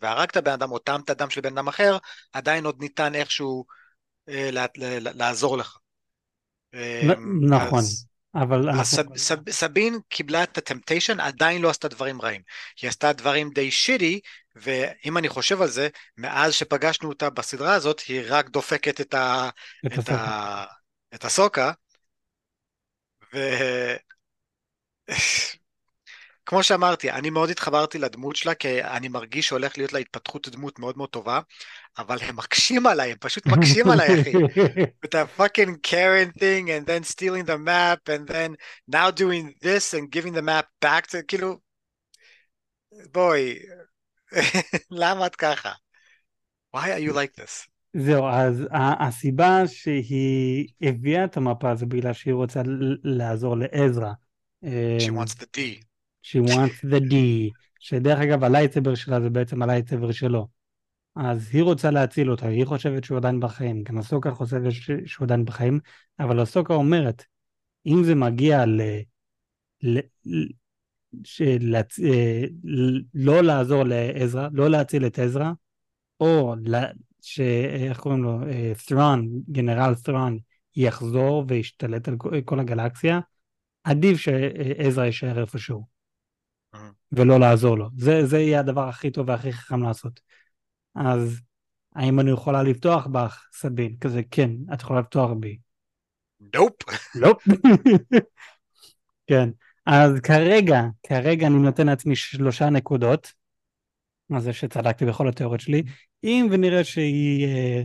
והרגת בן אדם או טעמת דם של בן אדם אחר, עדיין עוד ניתן איכשהו אה. לעזור לך.
נכון. אז... אבל
אנחנו... סב, סבין קיבלה את הטמפטיישן, עדיין לא עשתה דברים רעים. היא עשתה דברים די שיטי, ואם אני חושב על זה, מאז שפגשנו אותה בסדרה הזאת, היא רק דופקת את, ה, את, את, ה, את הסוקה, ו... כמו שאמרתי, אני מאוד התחברתי לדמות שלה, כי אני מרגיש שהולך להיות לה התפתחות דמות מאוד מאוד טובה, אבל הם מקשים עליי, הם פשוט מקשים עליי, אחי. With a fucking Karen thing, and then stealing the map, and then now doing this and giving the map back to, כאילו, בואי, למה את ככה? Why are you like this?
זהו, אז הסיבה שהיא הביאה את המפה זה בגלל שהיא רוצה לעזור לעזרא.
She
אמ,
wants the D.
She wants the D, שדרך אגב הלייטסבר שלה זה בעצם הלייטסבר שלו. אז היא רוצה להציל אותו, היא חושבת שהוא עדיין בחיים, גם הסוקה חושבת שהוא עדיין בחיים, אבל הסוקה אומרת, אם זה מגיע ל... ל... של... אה, לא לעזור לעזרא, לא להציל את עזרא, או ש... איך קוראים לו? ת'רון, גנרל ת'רון, יחזור וישתלט על כל הגלקסיה, עדיף שעזרא יישאר איפשהו. ולא לעזור לו. זה, זה יהיה הדבר הכי טוב והכי חכם לעשות. אז האם אני יכולה לפתוח בך, סבין? כזה, כן, את יכולה לפתוח בי.
Nope.
לא. כן, אז כרגע, כרגע אני נותן לעצמי שלושה נקודות. מה זה שצדקתי בכל התיאוריות שלי. אם ונראה שהיא אה,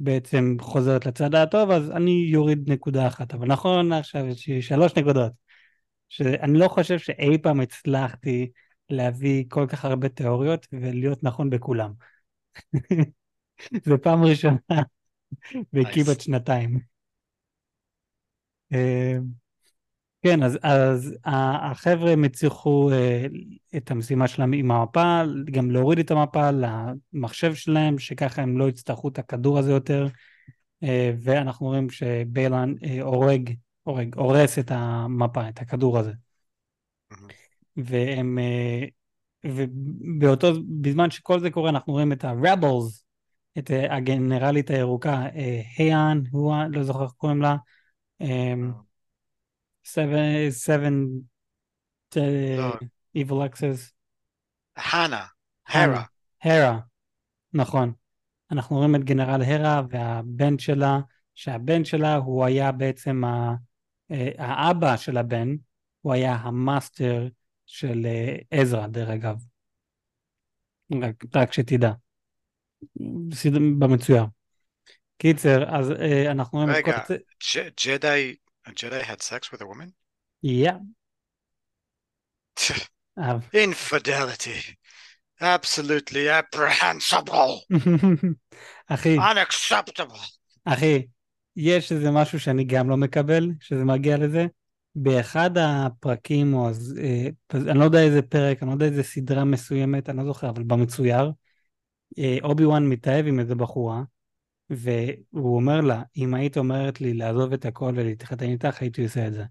בעצם חוזרת לצד הטוב, אז אני יוריד נקודה אחת. אבל נכון עכשיו יש לי שלוש נקודות. שאני לא חושב שאי פעם הצלחתי להביא כל כך הרבה תיאוריות ולהיות נכון בכולם. זה פעם ראשונה בכמעט שנתיים. אה, כן, אז, אז החבר'ה הם הצליחו אה, את המשימה שלהם עם המפה, גם להוריד את המפה למחשב שלהם, שככה הם לא יצטרכו את הכדור הזה יותר, אה, ואנחנו רואים שביילן הורג, הורג, הורס את המפה, את הכדור הזה. והם, אה, ובאותו, בזמן שכל זה קורה, אנחנו רואים את ה-Rebels, את אה, הגנרלית הירוקה, אה, היאן, הוא, לא זוכר איך קוראים לה, אה, seven, seven uh,
לא.
evil axes.
חנה, הרה.
הרה, נכון. אנחנו רואים את גנרל הרה והבן שלה, שהבן שלה הוא היה בעצם ה, האבא של הבן, הוא היה המאסטר של אה, עזרא, דרך אגב. רק, רק שתדע. במצויר. קיצר, אז אה, אנחנו
רגע,
כל...
A Jedi had sex with a woman?
אה,
Infidelity. Absolutely apprehensible.
אחי,
Unacceptable.
אחי, יש איזה משהו שאני גם לא מקבל, שזה מגיע לזה. באחד הפרקים, או אז, אה, אני לא יודע איזה פרק, אני לא יודע איזה סדרה מסוימת, אני לא זוכר, אבל במצויר, אה, אובי וואן מתאהב עם איזה בחורה, והוא אומר לה, אם היית אומרת לי לעזוב את הכל ולהתחתן איתך, הייתי עושה את זה.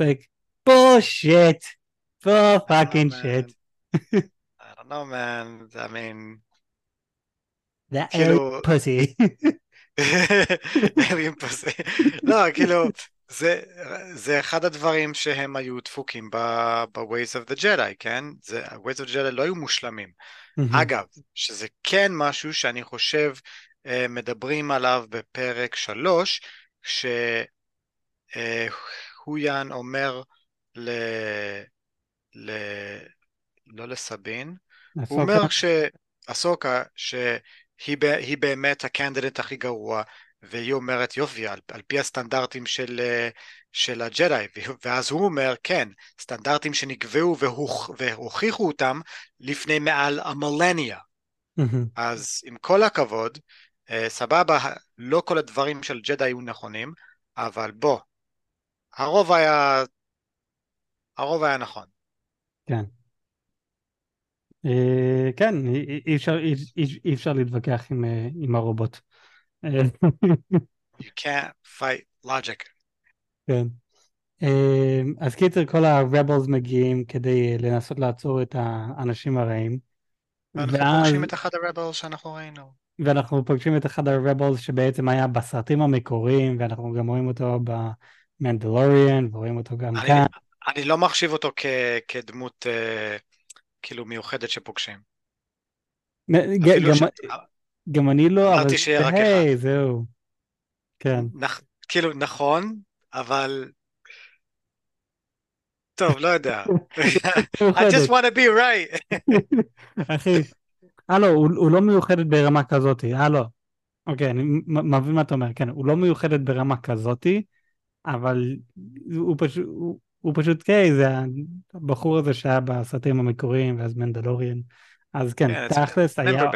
Like, bullshit, for fucking
man.
shit.
I don't know, man. I mean,
That
כאילו-
pussy.
אלien פוסי. לא, כאילו, זה, זה אחד הדברים שהם היו דפוקים ב-Ways of the Jedi, כן? זה, ה-Ways of the Jedi לא היו מושלמים. אגב, שזה כן משהו שאני חושב אה, מדברים עליו בפרק שלוש, כשהויאן אומר ל... ל... לא לסבין, הוא אומר שאסוקה, שהיא ב- היא באמת הקנדידט הכי גרוע, והיא אומרת יופי, על, על פי הסטנדרטים של, של הג'די, ואז הוא אומר כן, סטנדרטים שנקבעו והוכ, והוכיחו אותם לפני מעל המילניה. אז עם כל הכבוד, אה, סבבה, לא כל הדברים של ג'די היו נכונים, אבל בוא, הרוב היה, הרוב היה נכון.
כן. אה, כן, אי- אפשר- אי- אי- אי אפשר להתווכח עם, אה, עם הרובוט. אה,
You can't fight logic.
כן. אז קיצר, כל ה-Rebels מגיעים כדי לנסות לעצור את האנשים הרעים.
ואנחנו
ואז,
פוגשים את אחד הרבל שאנחנו ראינו.
ואנחנו פוגשים את אחד ה-Rebels שבעצם היה בסרטים המקוריים, ואנחנו גם רואים אותו במנדלוריאן, ורואים אותו גם
אני,
כאן.
אני לא מחשיב אותו כ- כדמות אה, כאילו מיוחדת שפוגשים.
גם,
ש...
גם אני לא, אבל
שיהיה רק
היי, זהו. כן.
נכ... כאילו, נכון, אבל... טוב, לא יודע. I just want to be right.
אחי, הלו, הוא, לא מיוחדת ברמה כזאתי, הלו. אוקיי, אני מבין מה אתה אומר, כן, הוא לא מיוחדת ברמה כזאתי, אבל הוא פשוט, הוא, פשוט קיי, זה הבחור הזה שהיה בסרטים המקוריים, ואז מנדלוריאן. אז כן,
כן, it's
תכלס היה.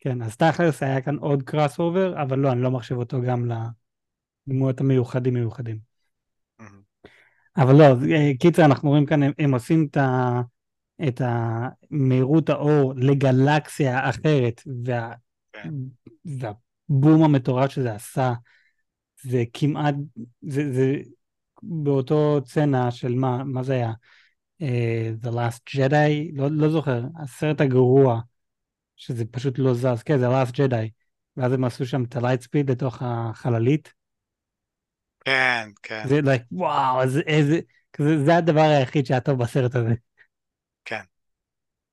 כן, אז תכלס היה כאן עוד crossover, אבל לא, אני לא מחשיב אותו גם לדמויות המיוחדים מיוחדים.
מהמם.
אבל לא, קיצר, אנחנו רואים כאן, הם, הם עושים את, ה, את המהירות האור לגלקסיה אחרת, וה,
כן.
והבום המטורף שזה עשה, זה כמעט, זה, זה באותו צנע של מה, מה זה היה? Uh, The Last Jedi? לא, לא זוכר, הסרט הגרוע, שזה פשוט לא זז, כן, זה Last Jedi. ואז הם עשו שם את speed לתוך החללית.
כן, כן,
זה like, וואו, אז איזה, כזה, זה הדבר היחיד שהיה טוב בסרט הזה.
כן.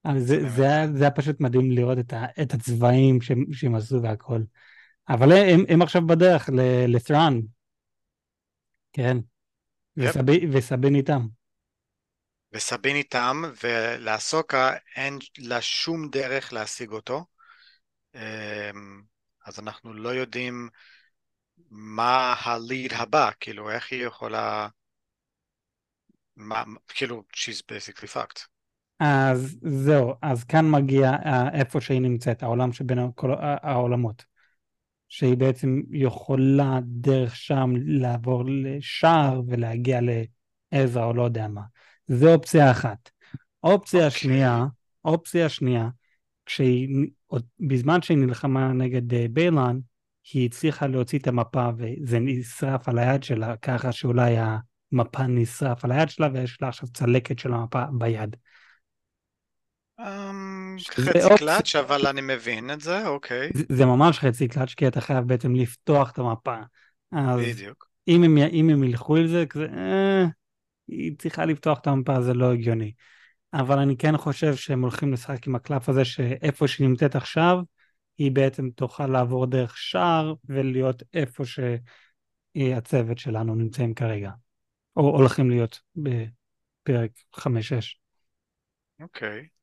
אבל
זה
זה, זה, היה, זה היה פשוט מדהים לראות את, ה, את הצבעים שהם, שהם עשו והכל. אבל הם, הם עכשיו בדרך לת'ראן. כן.
יפ.
וסבי, וסבין איתם.
וסבין איתם, ולאסוקה אין לה שום דרך להשיג אותו. אמ, אז אנחנו לא יודעים מה הליד הבא, כאילו, איך היא יכולה... מה, כאילו, she's basically fucked.
אז זהו, אז כאן מגיע אה, איפה שהיא נמצאת, העולם שבין כל העולמות. שהיא בעצם יכולה דרך שם לעבור לשער ולהגיע לעזרא או לא יודע מה. זה אופציה אחת. אופציה
אוקיי.
שנייה, אופציה שנייה, כשהיא, עוד בזמן שהיא נלחמה נגד אה, ביילן, היא הצליחה להוציא את המפה וזה נשרף על היד שלה, ככה שאולי המפה נשרף על היד שלה ויש לה עכשיו צלקת של המפה ביד.
אמ, חצי קלאץ', אבל אני מבין את זה, אוקיי,
זה, ממש חצי קלאץ', כי אתה חייב בעצם לפתוח את המפה.
בדיוק.
אם הם, אם הם ילכו על זה, כזה, אה, היא צריכה לפתוח את המפה, זה לא הגיוני. אבל אני כן חושב שהם הולכים לשחק עם הקלף הזה, שאיפה שהיא נמצאת עכשיו, היא בעצם תוכל לעבור דרך שער ולהיות איפה שהצוות שלנו נמצאים כרגע. או הולכים להיות בפרק 5-6.
אוקיי.
אמ,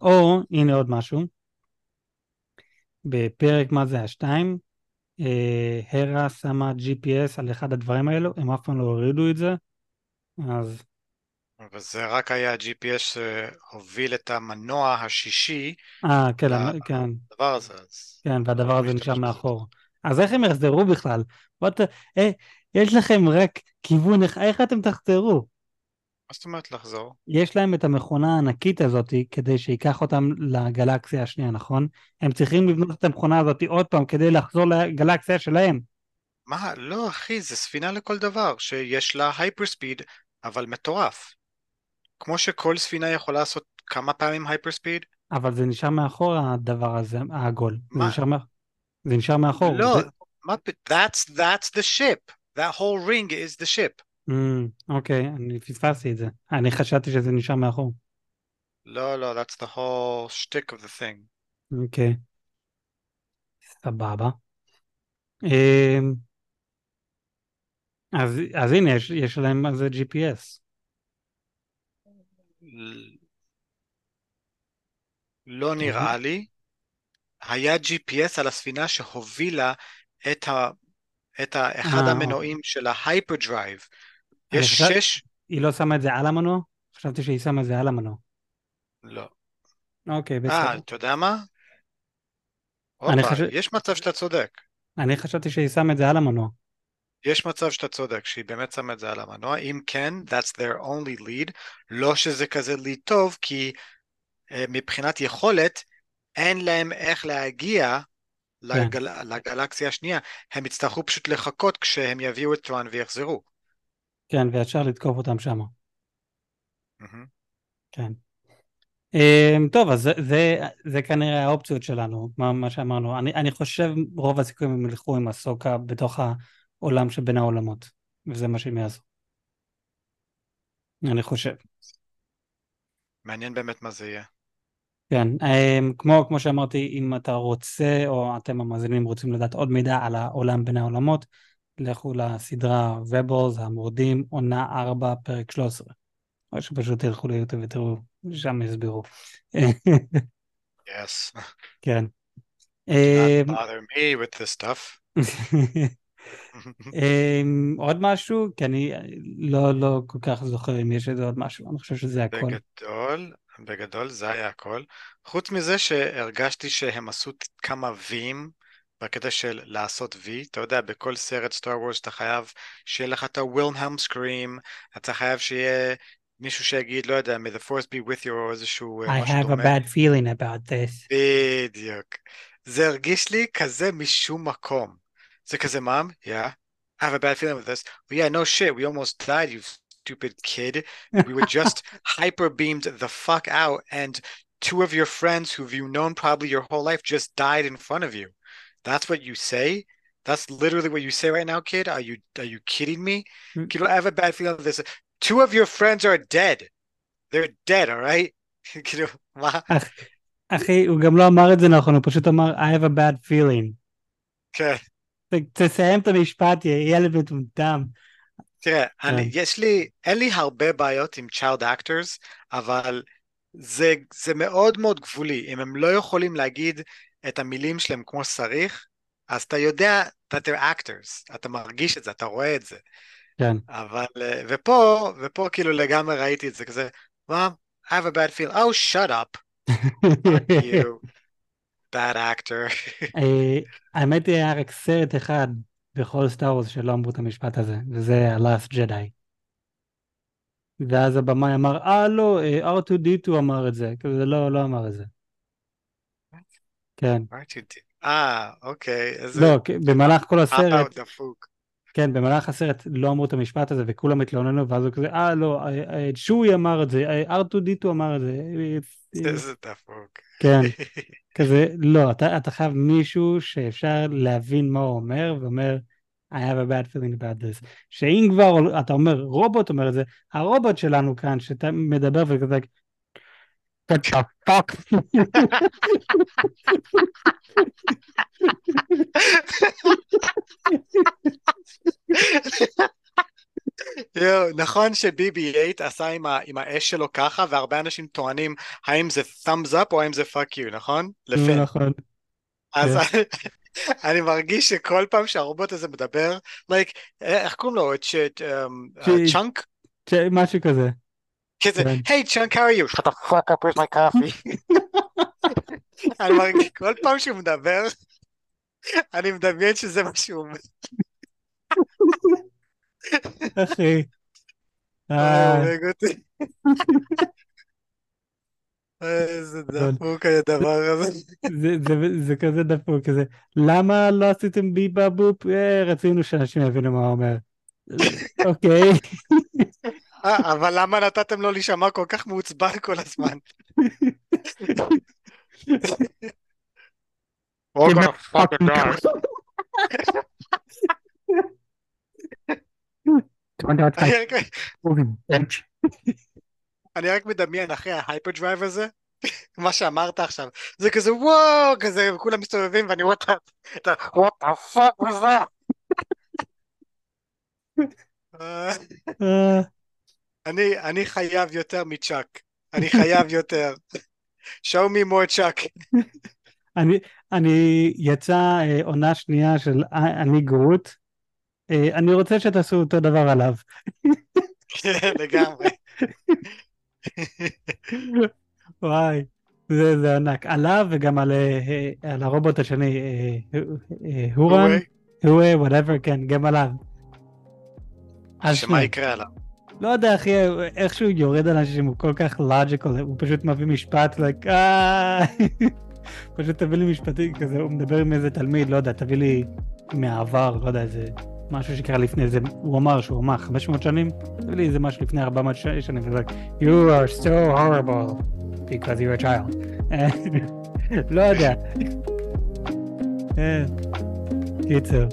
או, הנה עוד משהו. בפרק, מה זה, השתיים, אה, הרה שמה GPS על אחד הדברים האלו, הם אף פעם לא הורידו את זה, אז
וזה רק היה ה-GPS שהוביל את המנוע השישי
אה, כן, כן,
לדבר הזה, אז...
כן, והדבר הזה נשאר. מאחור. אז איך הם יחזרו בכלל? בוא ת... אה, יש לכם רק כיוון, איך- איך אתם תחזרו?
מה זאת אומרת לחזור?
יש להם את המכונה הענקית הזאת כדי שייקח אותם לגלקסיה השנייה, נכון? הם צריכים לבנות את המכונה הזאת עוד פעם כדי לחזור לגלקסיה שלהם.
מה? לא, אחי, זה ספינה לכל דבר, שיש לה הייפרספיד, אבל מטורף. כמו שכל ספינה יכולה לעשות כמה פעמים הייפרספיד?
אבל זה נשאר מאחור הדבר הזה, העגול. זה
מה?
נשאר, מאח... זה נשאר מאחור.
לא,
זה...
מה. That's, that's the ship. That whole ring is the ship.
Mm, אוקיי, אני פספסתי את זה. אני חשבתי שזה נשאר מאחור.
לא, לא, that's the whole shtick of the thing.
אוקיי. סבבה. אמ, אז, אז הנה, יש, יש להם על זה GPS.
לא נראה לי. היה GPS על הספינה שהובילה את, ה... את ה... אחד
אה,
המנועים של hyperdrive ה.
אני
יש
חשב-
שש...
היא לא שמה את זה על המנוע? חשבתי שהיא שמה את זה על המנוע.
לא.
אוקיי,
אה,
בסדר.
אתה יודע מה? הופה,
חושב-
יש מצב שאתה צודק.
אני חשבתי שהיא שמה את זה על המנוע.
יש מצב שאתה צודק, שהיא באמת שמה את זה על המנוע. אם כן, that's their only lead. לא שזה כזה lead טוב, כי אה, מבחינת יכולת, אין להם איך להגיע לגל... לגלקסיה השנייה. הם יצטרכו פשוט לחכות כשהם יביאו את טראן ויחזרו.
כן, וישר לתקוף אותם שמה.
מהמם.
כן. Um, טוב, אז זה, זה, זה כנראה האופציות שלנו, מה, מה שאמרנו. אני, אני חושב רוב הסיכויים הם ילכו עם הסוקה בתוך העולם שבין העולמות, וזה מה שהם יעשו. אני חושב.
מעניין באמת מה זה יהיה.
כן, um, כמו, כמו שאמרתי, אם אתה רוצה, או אתם המאזינים רוצים לדעת עוד מידע על העולם בין העולמות, לכו לסדרה Rebels, המורדים, עונה 4, פרק 13. או שפשוט תלכו ליוטיוב ותראו, שם יסבירו.
Yes.
כן.
Stuff.
אמ, עוד משהו? כי אני לא, לא כל כך זוכר אם יש איזה עוד משהו, אני חושב שזה הכל.
בגדול, בגדול זה היה הכל. חוץ מזה שהרגשתי שהם עשו כמה ויים בקטע של לעשות וי, אתה יודע, בכל סרט סטאר וורס אתה חייב שיהיה לך את הווילנהלם סקרים, אתה חייב שיהיה מישהו שיגיד, לא יודע, may the force be with you או איזשהו
I have a bad feeling about this.
בדיוק. זה הרגיש לי כזה משום מקום. זה כזה, מom, yeah, I have a bad feeling with this. Well, yeah, no shit, we almost died, you stupid kid. We were just hyper beamed the fuck out, and two of your friends who you've known probably your whole life just died in front of you. That's what you say? That's literally what you say right now, kid? Are you are you kidding me? Mm. Kid, I have a bad feeling this. Two of your friends are dead. They're dead, all right?
אחי, הוא גם לא אמר את זה נכון, הוא פשוט אמר I have a bad feeling.
כן.
תסיים את המשפט, ילד מטומטם.
תראה, אני, יש לי, אין לי הרבה בעיות עם child actors, אבל זה, זה מאוד מאוד גבולי. אם הם לא יכולים להגיד את המילים שלהם כמו שצריך, אז אתה יודע, they're actors, אתה מרגיש את זה, אתה רואה את זה.
כן.
אבל, ופה, ופה כאילו לגמרי ראיתי את זה כזה, well, I have a bad feeling, oh, shut up. you, bad actor.
האמת היא, היה רק סרט אחד בכל סטאר שלא אמרו את המשפט הזה, וזה ה-Last Jedi. ואז הבמאי אמר, אה לא, R2D2 אמר את זה, כאילו זה לא, לא אמר את זה. כן.
אה, אוקיי.
לא, במהלך כל הסרט, כן, במהלך הסרט לא אמרו את המשפט הזה וכולם התלוננו ואז הוא כזה, אה לא, שוי אמר את זה, R2D2 אמר את זה.
איזה דפוק.
כן, כזה, לא, אתה, אתה חייב מישהו שאפשר להבין מה הוא אומר ואומר, I have a bad feeling about this. שאם כבר אתה אומר, רובוט אומר את זה, הרובוט שלנו כאן שאתה מדבר וכזה, What the fuck?
יו, נכון שביבי 8 עשה עם, ה, עם האש שלו ככה, והרבה אנשים טוענים האם זה thumbs up או האם זה fuck you, נכון?
לפן. נכון.
אז אני מרגיש שכל פעם שהרובוט הזה מדבר, like, איך קוראים לו? צ'אנק?
משהו כזה.
כזה, היי צ'אנק, how are you? shut the fuck up, my coffee? אני מרגיש, כל פעם שהוא מדבר, אני מדמיין שזה מה שהוא אומר.
אחי.
איזה דפוק הדבר הזה.
זה כזה דפוק, כזה, למה לא עשיתם ביבה בופ? רצינו שאנשים יבינו מה הוא אומר. אוקיי.
אבל למה נתתם לו להישמע כל כך מעוצבן כל הזמן? אני רק מדמיין אחרי ה hyperdrive הזה, מה שאמרת עכשיו, זה כזה וואו, כזה, כולם מסתובבים ואני רואה את ה... what the fuck was that? אני, אני חייב יותר מצ'אק. אני חייב יותר. show me more צ'אק.
אני, אני יצא אה, עונה שנייה של אני גרוט. אה, אני רוצה שתעשו אותו דבר עליו.
כן, לגמרי.
וואי, זה, זה ענק. עליו וגם על, אה, על הרובוט השני, הורן, הואה, whatever, כן, גם עליו.
שמה יקרה עליו?
לא יודע, אחי, איכשהו יורד על אנשים, הוא כל כך logical, הוא פשוט מביא משפט, like, אה... פשוט תביא לי משפטים כזה, הוא מדבר עם איזה תלמיד, לא יודע, תביא לי מהעבר, לא יודע, איזה משהו שקרה לפני זה, הוא אמר שהוא אמר 500 שנים, תביא לי איזה משהו לפני 400 שנים, וזה you are so horrible because you're a child. לא יודע. אה, קיצר.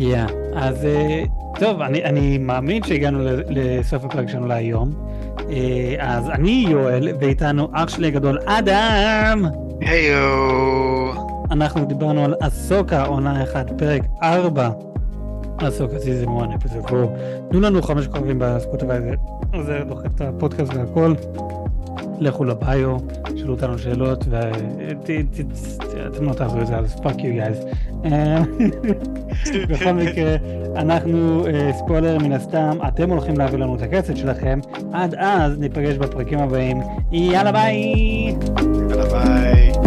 יא, אז... אה, טוב, אני, אני מאמין שהגענו לסוף הפרק שלנו להיום. אה, אז אני יואל, ואיתנו אח שלי הגדול אדם.
היו.
אנחנו דיברנו על אסוקה, עונה 1, פרק 4. אסוקה season 1, episode 4. תנו לנו חמש כוכבים בספוטיפיי, זה דוחף את הפודקאסט והכל. לכו לביו, שאלו אותנו שאלות, ואם לא תעשו את זה, אז fuck you guys. בכל מקרה, אנחנו, אה, ספוילר מן הסתם, אתם הולכים להביא לנו את הכסף שלכם. עד אז ניפגש בפרקים הבאים. יאללה ביי!
יאללה ביי.